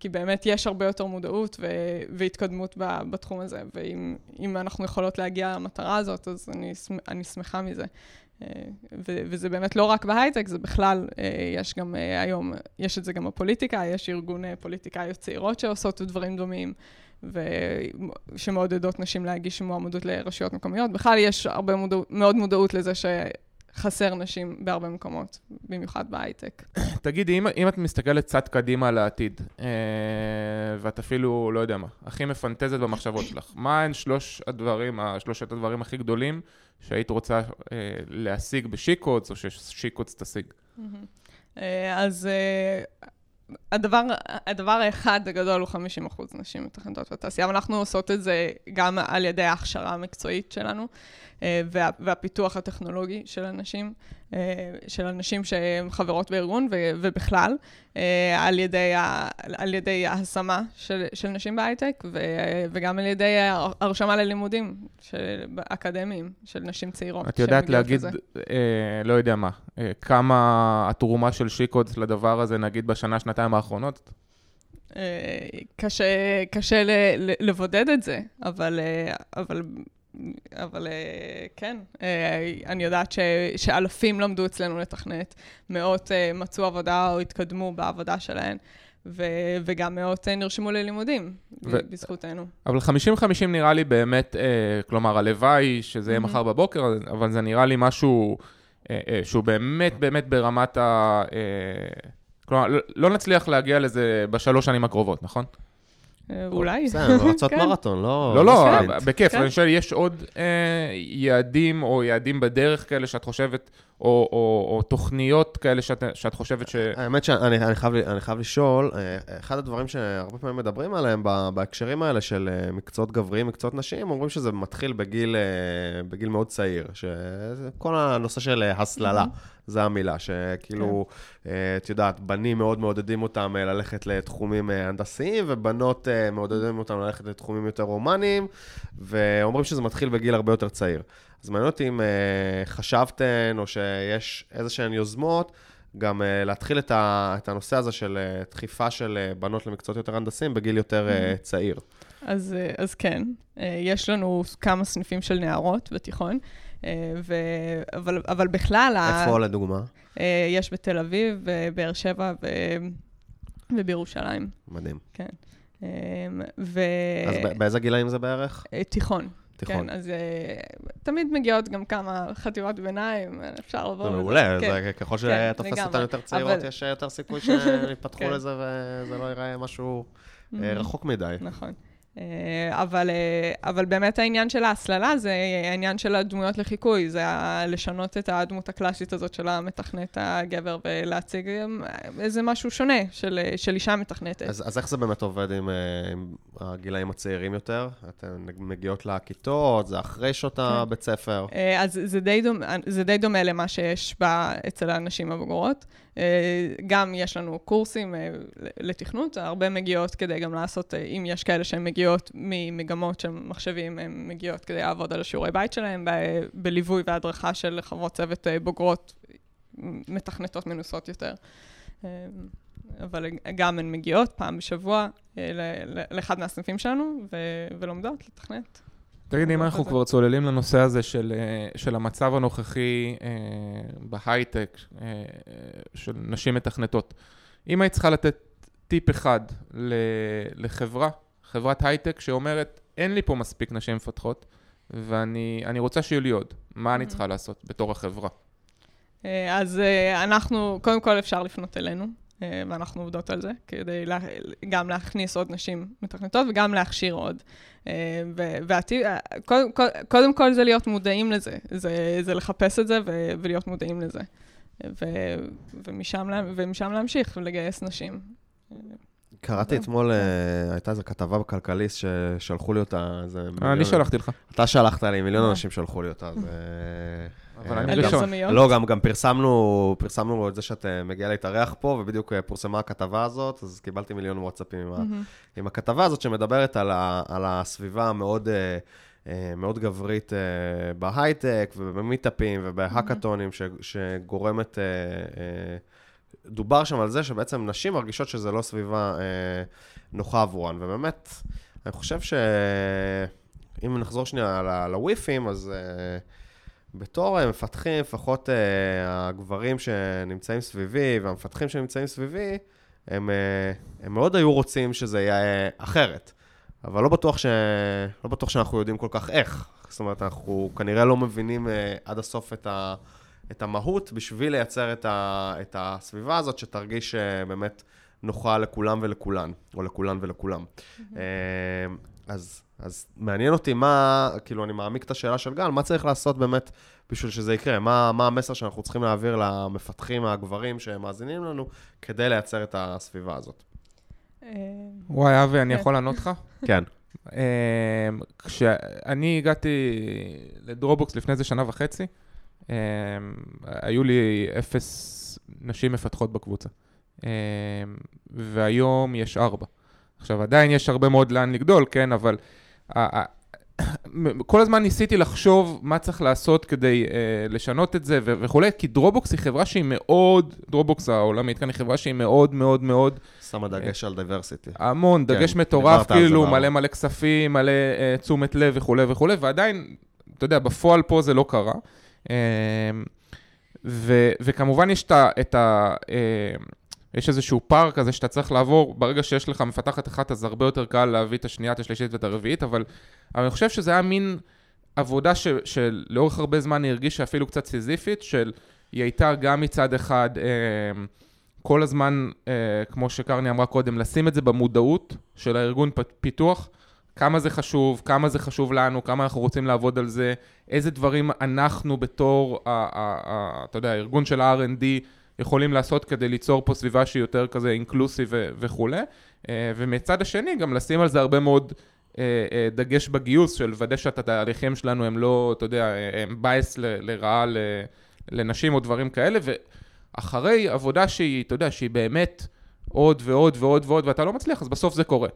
כי באמת יש הרבה יותר מודעות ו- והתקדמות ב- בתחום הזה, ואם אם אנחנו יכולות להגיע למטרה הזאת, אז אני, אני שמחה מזה. אה, וזה באמת לא רק בהייטק, זה בכלל, אה, יש גם אה, היום, יש את זה גם בפוליטיקה, יש ארגון פוליטיקאיות צעירות שעושות דברים דומים, שמעודדות נשים להגיש מועמדות לרשויות מקומיות. בכלל יש הרבה מודע, מאוד מודעות לזה שחסר נשים בהרבה מקומות, במיוחד בהייטק. תגידי, אם, אם את מסתכלת קצת קדימה לעתיד, אה, ואת אפילו, לא יודע מה, הכי מפנטזת במחשבות שלך, מה הן שלוש הדברים, שלושת הדברים הכי גדולים שהיית רוצה אה, להשיג בשיקוץ, או ששיקוץ תשיג? אה, אז אה, הדבר, הדבר האחד הגדול הוא 50 אחוז נשים מתכנתות בתעשייה, ואנחנו עושות את זה גם על ידי ההכשרה המקצועית שלנו אה, וה, והפיתוח הטכנולוגי של אנשים, אה, של אנשים שהן חברות בארגון ובכלל, אה, על ידי, ה, על ידי ההשמה של, של נשים בהייטק וגם על ידי הרשמה ללימודים של, אקדמיים של נשים צעירות. את יודעת להגיד, אה, לא יודע מה, אה, כמה התרומה של שיקודס לדבר הזה, נגיד בשנה, שנתיים האחרונות? קשה, קשה לבודד את זה, אבל, אבל אבל אה, כן, אה, אני יודעת ש, שאלפים למדו אצלנו לתכנת, מאות אה, מצאו עבודה או התקדמו בעבודה שלהן. ו- וגם מאות נרשמו ללימודים, ו- בזכותנו. אבל 50-50 נראה לי באמת, אה, כלומר, הלוואי שזה יהיה mm-hmm. מחר בבוקר, אבל זה נראה לי משהו אה, אה, שהוא באמת באמת ברמת ה... אה, כלומר, לא, לא נצליח להגיע לזה בשלוש שנים הקרובות, נכון? אה, אולי. בסדר, רצות כן. מרתון, לא... לא, לא, בכיף. כן. אני חושב, יש עוד אה, יעדים או יעדים בדרך כאלה שאת חושבת, או תוכניות כאלה שאת חושבת ש... האמת שאני חייב לשאול, אה, אחד הדברים שהרבה פעמים מדברים עליהם בהקשרים האלה של מקצועות גבריים, מקצועות נשים, אומרים שזה מתחיל בגיל מאוד צעיר, שכל הנושא של הסללה. זה המילה, שכאילו, כן. אה, את יודעת, בנים מאוד מעודדים אותם אה, ללכת לתחומים אה, הנדסיים, ובנות מעודדים אותם ללכת לתחומים יותר הומניים, ואומרים שזה מתחיל בגיל הרבה יותר צעיר. אז מעניין אותי אם חשבתן, או שיש איזה שהן יוזמות, גם uh, להתחיל את, ה, את הנושא הזה של uh, דחיפה של בנות למקצועות יותר הנדסיים בגיל יותר uh, צעיר. אז, אז כן, יש לנו כמה סניפים של נערות בתיכון, אה, ו... אבל, אבל בכלל... איפה ה... לדוגמה? אה, יש בתל אביב, בבאר שבע ו... ובירושלים. מדהים. כן. אה, ו... אז באיזה גילאים זה בערך? תיכון. תיכון. כן, אז uh, תמיד מגיעות גם כמה חטיבת ביניים, אפשר לבוא... זה מעולה, כן, ככל כן, שתופס אותן יותר צעירות. יש יותר סיכוי שהם יפתחו כן. לזה וזה לא ייראה משהו mm-hmm. רחוק מדי. נכון. אה, אבל, אה, אבל באמת העניין של ההסללה זה העניין של הדמויות לחיקוי, זה לשנות את הדמות הקלאסית הזאת של המתכנת הגבר ולהציג אה, איזה משהו שונה של, של אישה מתכנתת. אז, אז איך זה באמת עובד עם, עם הגילאים הצעירים יותר? אתן מגיעות לכיתות, זה אחרי שעות כן. הבית ספר? אז זה די, דומה, זה די דומה למה שיש בה אצל הנשים הבוגרות. גם יש לנו קורסים לתכנות, הרבה מגיעות כדי גם לעשות, אם יש כאלה שהן מגיעות ממגמות של מחשבים, הן מגיעות כדי לעבוד על השיעורי בית שלהן, ב- בליווי והדרכה של חברות צוות בוגרות מתכנתות מנוסות יותר. אבל גם הן מגיעות פעם בשבוע לאחד מהסניפים שלנו ולומדות לתכנת. תגידי, אם אנחנו כבר צוללים לנושא הזה של, אה, של המצב הנוכחי אה, בהייטק, אה, של נשים מתכנתות, אם היית צריכה לתת טיפ אחד לחברה, חברת הייטק שאומרת, אין לי פה מספיק נשים מפתחות, ואני רוצה שיהיו לי עוד, מה אני צריכה לעשות בתור החברה? אז אנחנו, קודם כל אפשר לפנות אלינו. אה, ואנחנו עובדות על זה, כדי לה, גם להכניס עוד נשים מתכנתות וגם להכשיר עוד. אה, ועתיד, אה, קודם, קודם כל זה להיות מודעים לזה, זה, זה לחפש את זה ו, ולהיות מודעים לזה. ו, ומשם, ומשם להמשיך ולגייס נשים. קראתי אתמול, הייתה איזו כתבה בכלכליסט ששלחו לי אותה. אני שלחתי לך. אתה שלחת לי, מיליון אנשים שלחו לי אותה, אז... אבל אני ראשון. לא, גם, גם פרסמנו, פרסמנו את זה שאת אה, מגיעה להתארח פה, ובדיוק אה, פורסמה הכתבה הזאת, אז קיבלתי מיליון וואטסאפים עם, mm-hmm. עם הכתבה הזאת, שמדברת על, ה, על הסביבה המאוד... אה, מאוד גברית בהייטק ובמיטאפים ובהאקתונים, mm-hmm. שגורמת, דובר שם על זה שבעצם נשים מרגישות שזה לא סביבה נוחה עבורן, ובאמת, אני חושב שאם נחזור שנייה לוויפים, אז... בתור אה, מפתחים, לפחות uh, הגברים שנמצאים סביבי והמפתחים שנמצאים סביבי, הם, uh, הם מאוד היו רוצים שזה יהיה אחרת. אבל לא בטוח, ש... לא בטוח שאנחנו יודעים כל כך איך. זאת אומרת, אנחנו כנראה לא מבינים אה, עד הסוף את, ה... את המהות בשביל לייצר את, ה... את הסביבה הזאת שתרגיש אה, באמת נוחה לכולם ולכולן, או לכולן ולכולם. אה, אז, אז מעניין אותי מה, כאילו, אני מעמיק את השאלה של גל, מה צריך לעשות באמת בשביל שזה יקרה? מה, מה המסר שאנחנו צריכים להעביר למפתחים הגברים שמאזינים לנו כדי לייצר את הסביבה הזאת? אה, וואי, אבי, אני כן. יכול לענות לך? כן. אמ, כשאני הגעתי ל Dropbox לפני איזה שנה וחצי, אמ, היו לי אפס נשים מפתחות בקבוצה. והיום יש ארבע. עכשיו, עדיין יש הרבה מאוד לאן לגדול, כן, אבל כל הזמן ניסיתי לחשוב מה צריך לעשות כדי אה, לשנות את זה ו- וכולי, כי Dropbox היא חברה שהיא מאוד, Dropbox העולמית כאן היא חברה שהיא מאוד מאוד מאוד שמה דגש על diversity. המון, כן, דגש מטורף, כאילו. מלא מלא כספים, מלא אה, תשומת לב וכולי וכולי, ועדיין, אתה יודע, בפועל פה זה לא קרה. אמ, ו, וכמובן יש את ה... את ה אה, יש איזשהו פער כזה שאתה צריך לעבור, ברגע שיש לך מפתחת אחת, אז הרבה יותר קל להביא את השנייה, את השלישית ואת הרביעית, אבל, אבל אני חושב שזה היה מין עבודה ש, שלאורך הרבה זמן היא הרגישה אפילו קצת סיזיפית, של היא הייתה גם מצד אחד אה, כל הזמן, אה, כמו שקרני אמרה קודם, לשים את זה במודעות של הארגון פיתוח, כמה זה חשוב, כמה זה חשוב לנו, כמה אנחנו רוצים לעבוד על זה, איזה דברים אנחנו בתור, אתה יודע, הארגון של ה-R&D יכולים לעשות כדי ליצור פה סביבה שהיא יותר כזה אינקלוסיב וכולי. אה, ומצד השני, גם לשים על זה הרבה מאוד אה, אה, דגש בגיוס, של לוודא שאת התהליכים שלנו הם לא, אתה יודע, הם בייס לרעה לנשים או דברים כאלה, ואחרי עבודה שהיא, אתה יודע, שהיא באמת עוד ועוד ועוד ועוד, ואתה לא מצליח, אז בסוף זה קורה.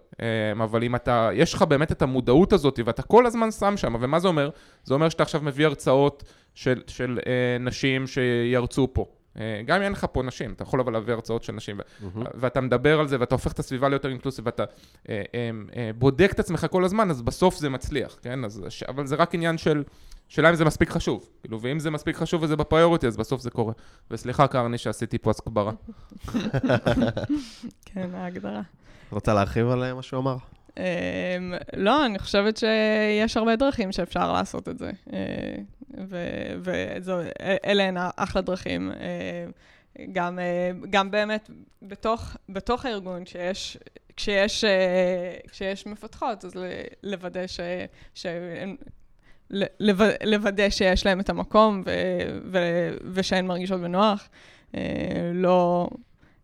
אבל אם אתה, יש לך באמת את המודעות הזאת, ואתה כל הזמן שם שם, ומה זה אומר? זה אומר שאתה עכשיו מביא הרצאות של, של אה, נשים שירצו פה. אה, גם אם אין לך פה נשים, אתה יכול אבל להביא הרצאות של נשים, ו- ואתה מדבר על זה, ואתה הופך את הסביבה ליותר אינקלוסיב, ואתה אה, אה, אה, בודק את עצמך כל הזמן, אז בסוף זה מצליח, כן? אז, ש- אבל זה רק עניין של, שאלה אם זה מספיק חשוב. כאילו, ואם זה מספיק חשוב וזה בפריוריטי, אז בסוף זה קורה. וסליחה, קרני, שעשיתי פה הסקברה. כן, ההגדרה. רוצה להרחיב על אה, מה שהוא אמר? אמ, לא, אני חושבת שיש הרבה דרכים שאפשר לעשות את זה. ואלה הן אחלה דרכים. אה, גם, אה, גם באמת בתוך, בתוך הארגון, שיש, כשיש, אה, כשיש מפתחות, אז לוודא ש... לו- לוודא שיש להם את המקום ו, ו, ושהן מרגישות בנוח. אה, לא...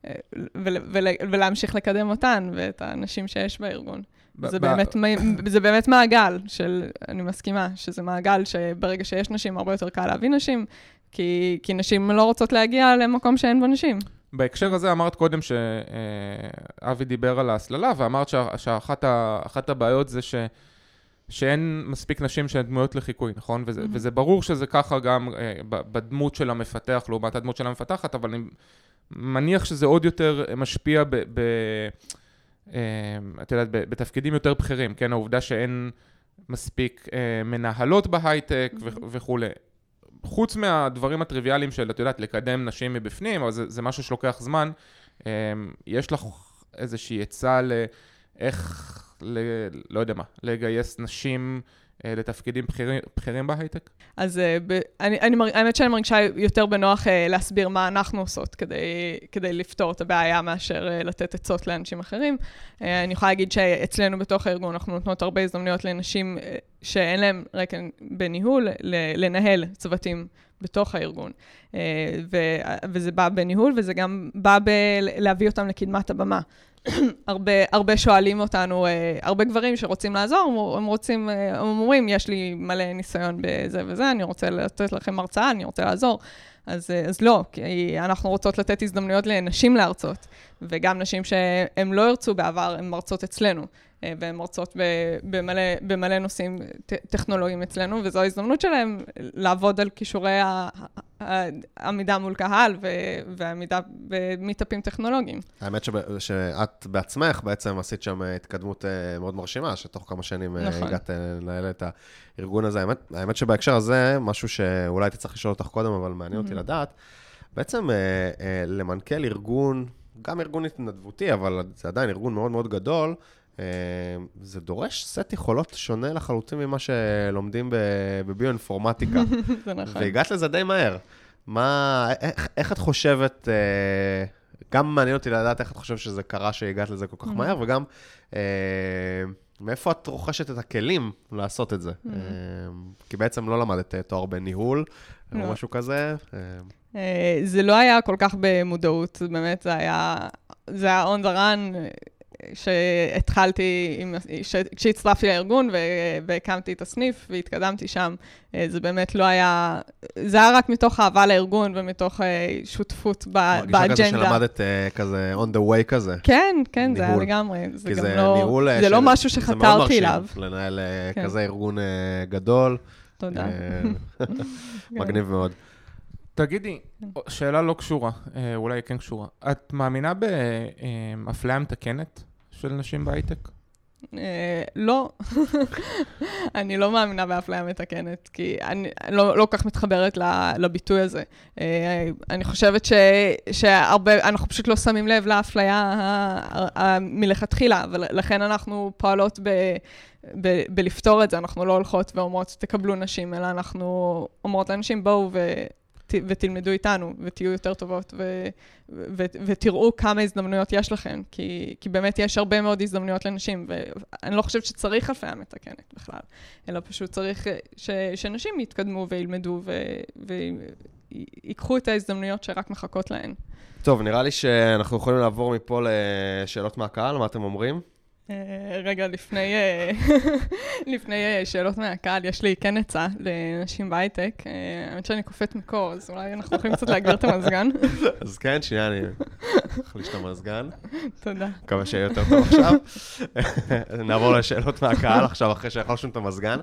אה, ול, ול, ולהמשיך לקדם אותן ואת האנשים שיש בארגון. זה ב- באמת, זה באמת מעגל של, אני מסכימה, שזה מעגל שברגע שיש נשים, הרבה יותר קל להביא נשים, כי, כי נשים לא רוצות להגיע למקום שאין בו נשים. בהקשר הזה אמרת קודם שאבי דיבר על ההסללה, ואמרת שאחת הבעיות זה ש... שאין מספיק נשים שהן דמויות לחיקוי, נכון? וזה, Mhm. וזה ברור שזה ככה גם אה, בדמות של המפתח לעומת הדמות של המפתחת, אבל אני מניח שזה עוד יותר משפיע ב... ב אה, את יודעת, בתפקידים יותר בכירים, כן? העובדה שאין מספיק אה, מנהלות בהייטק ו- וכולי. חוץ מהדברים הטריוויאליים של, את יודעת, לקדם נשים מבפנים, אבל זה, זה משהו שלוקח זמן, אה, יש לך איזושהי עצה לאיך, ל, לא יודע מה, לגייס נשים לתפקידים בכירים, בהייטק? אז ב- אני, אני, מר- האמת שאני מרגישה יותר בנוח uh, להסביר מה אנחנו עושות כדי, כדי לפתור את הבעיה מאשר לתת עצות לאנשים אחרים. אני יכולה להגיד שאצלנו בתוך הארגון אנחנו נותנות הרבה הזדמנויות לנשים שאין להן רקע בניהול, לנהל צוותים בתוך הארגון. וזה בא בניהול וזה גם בא בלהביא אותם לקדמת הבמה. הרבה, הרבה שואלים אותנו, אה, הרבה גברים שרוצים לעזור, הם רוצים, אה, הם אומרים, יש לי מלא ניסיון בזה וזה, אני רוצה לתת לכם הרצאה, אני רוצה לעזור. אז, אה, אז לא, כי אנחנו רוצות לתת הזדמנויות לנשים להרצות, וגם נשים שהן לא הרצו בעבר, הן מרצות אצלנו, אה, והן מרצות במלא, במלא נושאים טכנולוגיים אצלנו, וזו ההזדמנות שלהן לעבוד על כישורי העמידה מול קהל ו- ועמידה במיטאפים טכנולוגיים. האמת שב- שאת בעצמך בעצם עשית שם אה, התקדמות מאוד מרשימה, שתוך כמה שנים נכון. הגעת לנהל את הארגון הזה. האמת, האמת שבהקשר הזה, משהו שאולי הייתי צריך לשאול אותך קודם, אבל מעניין אותי Mhm. לדעת, בעצם אה, אה, למנכ"ל ארגון, גם ארגון התנדבותי, אבל זה עדיין ארגון מאוד מאוד גדול, אה, זה דורש סט יכולות שונה לחלוטין ממה שלומדים בביואינפורמטיקה. זה נכון. והגעת לזה די מהר. מה, איך, איך את חושבת, גם מעניין אותי לדעת איך את חושבת שזה קרה שהגעת לזה כל כך Mhm. מהר, וגם מאיפה את רוכשת את הכלים לעשות את זה? Mhm. אה, כי בעצם לא למדת תואר בניהול, או לא. משהו כזה. אה, אה, זה לא היה כל כך במודעות, באמת, זה היה, זה היה on the run, שהתחלתי, עם, ש, כשהצטרפתי לארגון והקמתי את הסניף והתקדמתי שם, אה, זה באמת לא היה, זה היה רק מתוך אהבה לארגון ומתוך אה, שותפות ב, מרגישה כזה באג'נדה. שלמדת אה, כזה on the way כזה. כן, כן, זה היה ניהול. לגמרי. זה גם זה לא, ניהול... זה לא של- משהו זה מאוד שחתרתי מרשים אליו. לנהל כן. כזה ארגון גדול. תודה. מגניב מאוד. תגידי, שאלה לא קשורה, אה, אולי כן קשורה. את מאמינה באפליה מתקנת של נשים בהייטק? אה, לא, אני לא מאמינה באפליה מתקנת, כי אני לא, לא כל כך מתחברת לביטוי הזה. אה, אני חושבת ש, שהרבה, אנחנו פשוט לא שמים לב לאפליה מלכתחילה, ולכן אנחנו פועלות ב... ב- בלפתור את זה, אנחנו לא הולכות ואומרות, תקבלו נשים, אלא אנחנו אומרות לאנשים, בואו ו... ותלמדו איתנו, ותהיו יותר טובות, ו- ו- ותראו כמה הזדמנויות יש לכם, כי, כי באמת יש הרבה מאוד הזדמנויות לנשים, ואני לא חושבת שצריך אפליה מתקנת בכלל, אלא פשוט צריך אה, ש- שנשים יתקדמו וילמדו ויקחו את ההזדמנויות שרק מחכות להן. טוב, נראה לי שאנחנו יכולים לעבור מפה לשאלות מהקהל, מה אתם אומרים? אה, רגע, לפני, אה, לפני אה, שאלות מהקהל, יש לי כן עצה לנשים בהייטק. האמת שאני קופאת מקור, אז אולי אנחנו יכולים קצת להגביר את המזגן. אז כן, שנייה, אני אחליש את המזגן. תודה. מקווה שיהיה יותר טוב עכשיו. נעבור לשאלות מהקהל עכשיו, אחרי שהחלשנו את המזגן.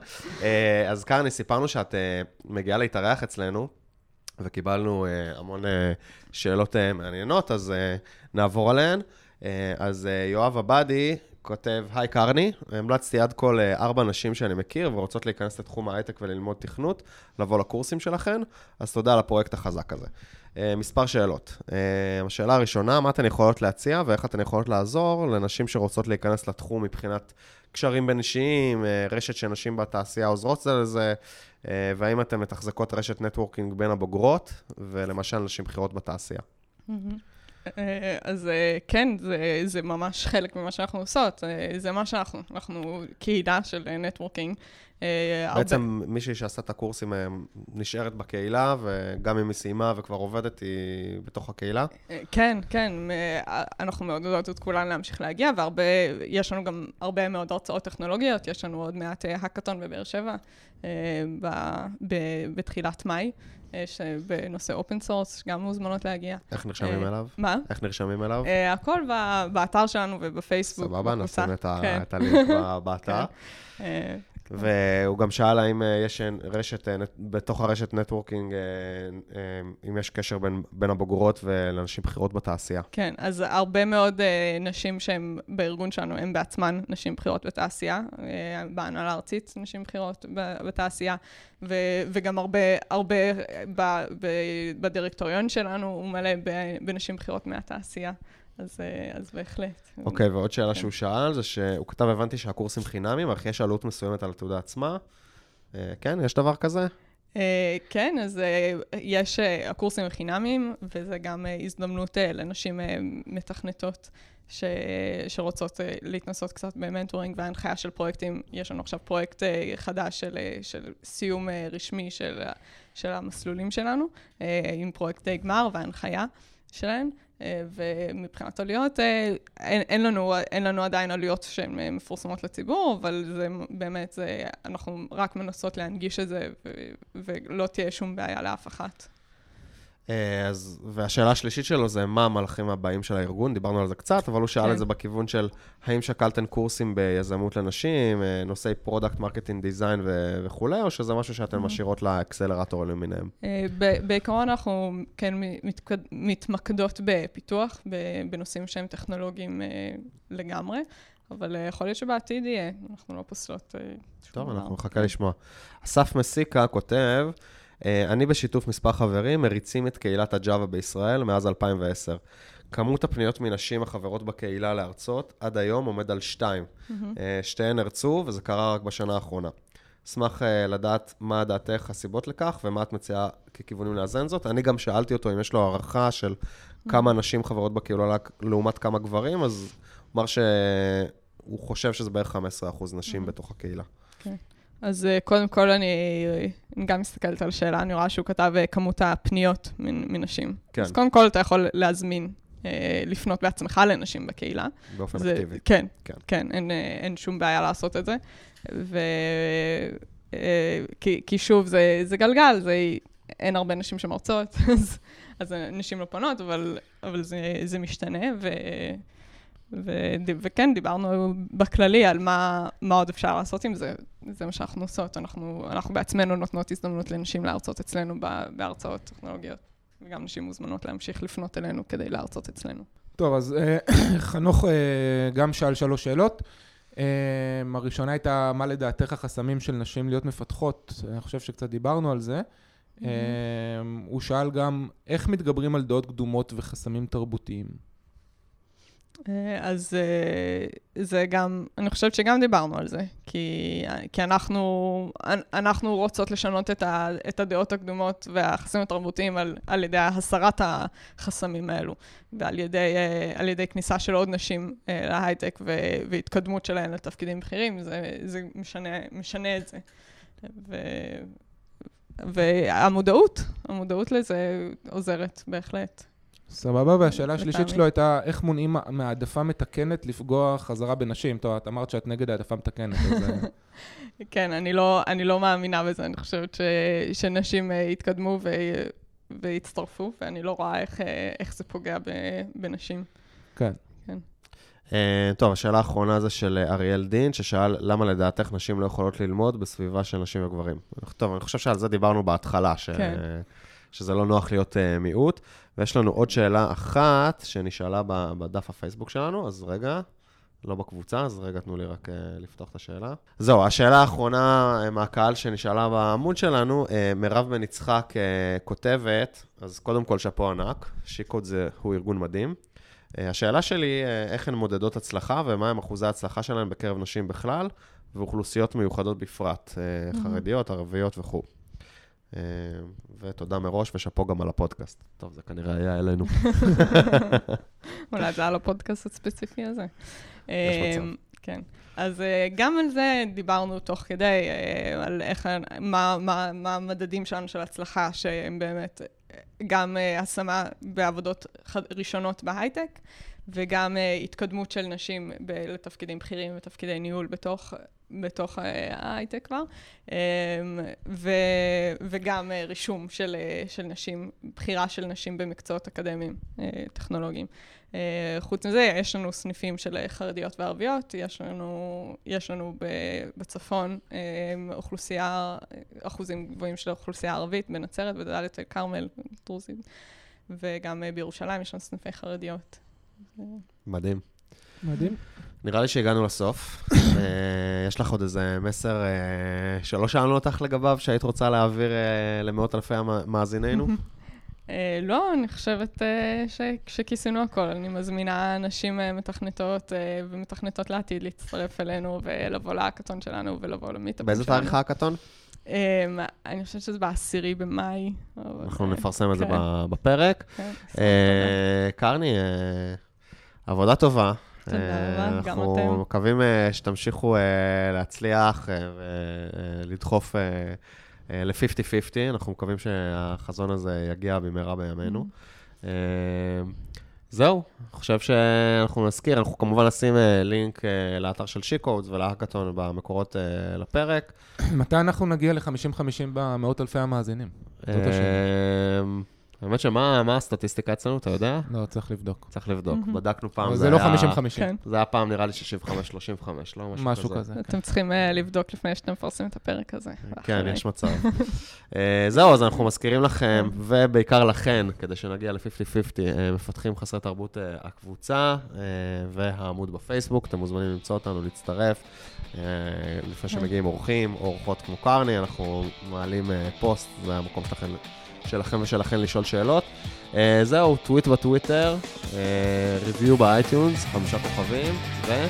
אז קרני, סיפרנו שאת מגיעה להתארח אצלנו, וקיבלנו המון שאלות מעניינות, אז נעבור עליהן. אז יואב עבדי כותב, היי קרני, המלצתי עד כל ארבע נשים שאני מכיר ורוצות להיכנס לתחום ההייטק וללמוד תכנות, לבוא לקורסים שלכן, אז תודה על הפרויקט החזק הזה. אה, מספר שאלות. אה, השאלה הראשונה, מה אתן יכולות להציע ואיך אתן יכולות לעזור לנשים שרוצות להיכנס לתחום מבחינת קשרים בין אישיים, אה, רשת שנשים בתעשייה עוזרות זה לזה, והאם אתן מתחזקות רשת networking בין הבוגרות, ולמשל נשים בכירות בתעשייה. אה, אז אה, כן, זה, זה ממש חלק ממה שאנחנו עושות. אה, זה מה שאנחנו, אנחנו קהילה של אה, networking. אה, הרבה- בעצם מישהי שעשתה את הקורסים אה, נשארת בקהילה, וגם אם היא סיימה וכבר עובדת, היא בתוך הקהילה. אה, כן, כן, אה, אנחנו מעודדות את כולן להמשיך להגיע, והרבה, יש לנו גם הרבה מאוד הרצאות טכנולוגיות, יש לנו עוד מעט אה, האקתון בבאר שבע, אה, ב- ב- בתחילת מאי, אה, בנושא open source, גם מוזמנות להגיע. איך נרשמים אה, אליו? מה? איך נרשמים אליו? אה, הכל באתר שלנו ובפייסבוק. סבבה. נשים את כן. הלינק באתר. והוא גם שאל האם אה, יש אה, רשת, אה, בתוך הרשת נטוורקינג, אם יש קשר בין, בין הבוגרות ולנשים בכירות בתעשייה. כן, אז הרבה מאוד נשים שהן בארגון שלנו, הן בעצמן נשים בכירות בתעשייה, בהנהלה הארצית נשים בכירות בתעשייה, ו- וגם הרבה, הרבה ב- ב- בדירקטוריון שלנו הוא מלא בנשים בכירות מהתעשייה, אז, uh, אז בהחלט. אוקיי, ועוד שאלה כן. שהוא שאל, זה שהוא כתב, הבנתי שהקורסים חינמים, אך יש עלות מסוימת על התעודה עצמה. אה, כן, יש דבר כזה? Uh, כן, אז uh, יש, uh, הקורסים חינמיים, וזה גם uh, הזדמנות uh, לנשים uh, מתכנתות ש, שרוצות uh, להתנסות קצת במנטורינג והנחיה של פרויקטים. יש לנו עכשיו פרויקט uh, חדש של, uh, של סיום uh, רשמי של, ה- של המסלולים שלנו, אה, עם פרויקטי גמר והנחיה שלהם. אה, ומבחינת עלויות, אה, אין, אין, לנו, אין לנו עדיין עלויות שהן אה, מפורסמות לציבור, אבל זה באמת, זה, אנחנו רק מנסות להנגיש את זה, ו, ולא תהיה שום בעיה לאף אחת. אה, אז, והשאלה השלישית שלו זה מה המהלכים הבאים של הארגון, דיברנו על זה קצת, אבל הוא שאל כן. את זה בכיוון של האם שקלתם קורסים ביזמות לנשים, אה, נושאי product, marketing, design וכולי, או שזה משהו שאתן. משאירות לאקסלרטורים למיניהם? אה, בעיקרון אנחנו כן מתקד- מתמקדות בפיתוח, בנושאים שהם טכנולוגיים לגמרי, אבל יכול להיות שבעתיד יהיה, אנחנו לא פוסלות טוב. אנחנו נחכה לשמוע. אסף מסיקה כותב, אני בשיתוף מספר חברים מריצים את קהילת הג'אווה בישראל מאז 2010. כמות הפניות מנשים החברות בקהילה להרצות עד היום עומד על שתיים. אה, שתיהן הרצו, וזה קרה רק בשנה האחרונה. אשמח אה, לדעת מה דעתך הסיבות לכך, ומה את מציעה ככיוונים לאזן זאת. אני גם שאלתי אותו אם יש לו הערכה של כמה נשים חברות בקהילה לעומת כמה גברים, אז הוא אמר שהוא חושב שזה בערך 15% נשים בתוך הקהילה. כן. אז אה, קודם כל אני, אני גם מסתכלת על השאלה, אני רואה שהוא כתב אה, כמות הפניות מנשים. כן. אז קודם כל אתה יכול להזמין, אה, לפנות בעצמך לנשים בקהילה. באופן זה, אקטיבי. כן, כן, כן אין, אין שום בעיה לעשות את זה. ו... כי, כי שוב, זה, זה גלגל, זה, אין הרבה נשים שמרצות, אז, אז נשים לא פונות, אבל, אבל זה, זה משתנה, ו... ו, וכן, דיברנו בכללי על מה, מה עוד אפשר לעשות עם זה. זה מה שאנחנו עושות. אנחנו, אנחנו בעצמנו נותנות הזדמנות לנשים להרצות אצלנו בהרצאות טכנולוגיות, וגם נשים מוזמנות להמשיך לפנות אלינו כדי להרצות אצלנו. טוב, אז אה, חנוך אה, גם שאל שלוש שאלות. אה, הראשונה הייתה, מה לדעתך החסמים של נשים להיות מפתחות? אני חושב שקצת דיברנו על זה. Mm-hmm. הוא שאל גם, איך מתגברים על דעות קדומות וחסמים תרבותיים? אה, אז אה, זה גם, אני חושבת שגם דיברנו על זה, כי, כי אנחנו, אנחנו רוצות לשנות את, ה, את הדעות הקדומות והחסמים התרבותיים על, על ידי הסרת החסמים האלו, ועל ידי, אה, על ידי כניסה של עוד נשים להייטק והתקדמות שלהן לתפקידים בכירים, זה, זה משנה, משנה את זה. ו, והמודעות, המודעות לזה עוזרת בהחלט. סבבה, והשאלה השלישית שלו הייתה, איך מונעים מהעדפה מתקנת לפגוע חזרה בנשים? טוב, את אמרת שאת נגד העדפה מתקנת, אז... אה. כן, אני לא, אני לא מאמינה בזה, אני חושבת ש, שנשים uh, יתקדמו ו, ויצטרפו, ואני לא רואה איך, uh, איך זה פוגע ב, בנשים. כן. כן. Uh, טוב, השאלה האחרונה זה של אריאל דין, ששאל למה לדעתך נשים לא יכולות ללמוד בסביבה של נשים וגברים. טוב, אני חושב שעל זה דיברנו בהתחלה, ש... כן. שזה לא נוח להיות uh, מיעוט. ויש לנו עוד שאלה אחת שנשאלה בדף הפייסבוק שלנו, אז רגע, לא בקבוצה, אז רגע, תנו לי רק uh, לפתוח את השאלה. זהו, השאלה האחרונה uh, מהקהל שנשאלה בעמוד שלנו, uh, מירב בן יצחק כותבת, אז קודם כל שאפו ענק, שיקוד זה, הוא ארגון מדהים. השאלה שלי, איך הן מודדות הצלחה ומהם אחוזי ההצלחה שלהן בקרב נשים בכלל, ואוכלוסיות מיוחדות בפרט, חרדיות, ערביות וכו'. אה, ותודה מראש, ושאפו גם על הפודקאסט. טוב, זה כנראה היה אלינו. אולי זה על הפודקאסט הספציפי הזה. יש מצב. אה, כן. אז אה, גם על זה דיברנו תוך כדי, על איך, מה, מה, מה המדדים שלנו של הצלחה, שהם באמת גם השמה בעבודות ראשונות בהייטק, וגם התקדמות של נשים לתפקידים בכירים ותפקידי ניהול בתוך בתוך ההייטק כבר, אמ, ו, וגם אה, רישום של, אה, של נשים, בחירה של נשים במקצועות אקדמיים אה, טכנולוגיים. חוץ מזה, יש לנו סניפים של חרדיות וערביות, יש לנו, יש לנו בצפון אוכלוסייה, אחוזים גבוהים של אוכלוסייה ערבית, בנצרת, בדלית אל כרמל, דרוזים, וגם בירושלים יש לנו סניפי חרדיות. מדהים. מדהים. נראה לי שהגענו לסוף. אה, יש לך עוד איזה מסר אה, שלא שאלנו אותך לגביו, שהיית רוצה להעביר אה, למאות אלפי מאזינינו? לא, אני חושבת שכיסינו הכל. אני מזמינה נשים מתכנתות ומתכנתות לעתיד להצטרף אלינו ולבוא להאקתון שלנו ולבוא למיטאפים שלנו. באיזה תאריך האקתון? אני חושבת שזה בעשירי במאי. אנחנו נפרסם את זה כן. בפרק. כן, קרני, עבודה טובה. תודה רבה, גם אתם. אנחנו מקווים אה, שתמשיכו אה, להצליח אה, ולדחוף ל-50-50. אנחנו מקווים שהחזון הזה יגיע במהרה בימינו. Mm-hmm. זהו, אני חושב שאנחנו נזכיר, אנחנו כמובן נשים לינק לאתר של שיקודס ולהאקתון במקורות לפרק. מתי אנחנו נגיע ל-50-50 במאות אלפי המאזינים? זאת השאלה. האמת שמה הסטטיסטיקה אצלנו, אתה יודע? לא, צריך לבדוק. צריך לבדוק. בדקנו פעם, זה לא 50-50. כן. זה היה פעם, נראה לי 65-35, לא משהו כזה. אתם צריכים אה, לבדוק לפני שאתם מפרסמים את הפרק הזה. כן, יש מצב. אה, זהו, אז אנחנו מזכירים לכם, ובעיקר לכן, כדי שנגיע ל-50-50, אה, מפתחים חסרי תרבות הקבוצה והעמוד בפייסבוק. אתם מוזמנים למצוא אותנו, להצטרף. לפני שמגיעים אורחים או אורחות כמו קרני, אנחנו מעלים פוסט, זה המקום שלכם שלכם ושלכן לשאול שאלות. אה, זהו, טוויט בטוויטר, review ב iTunes, חמישה כוכבים, ו...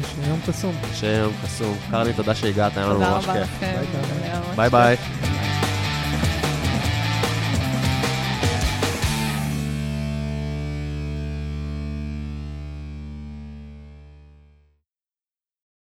יש יום קסום. שיהיה יום קסום. קרני, תודה שהגעת, היה לנו תודה ממש רבה כיף. לכם. ביי, ביי. היה ממש ביי. ביי.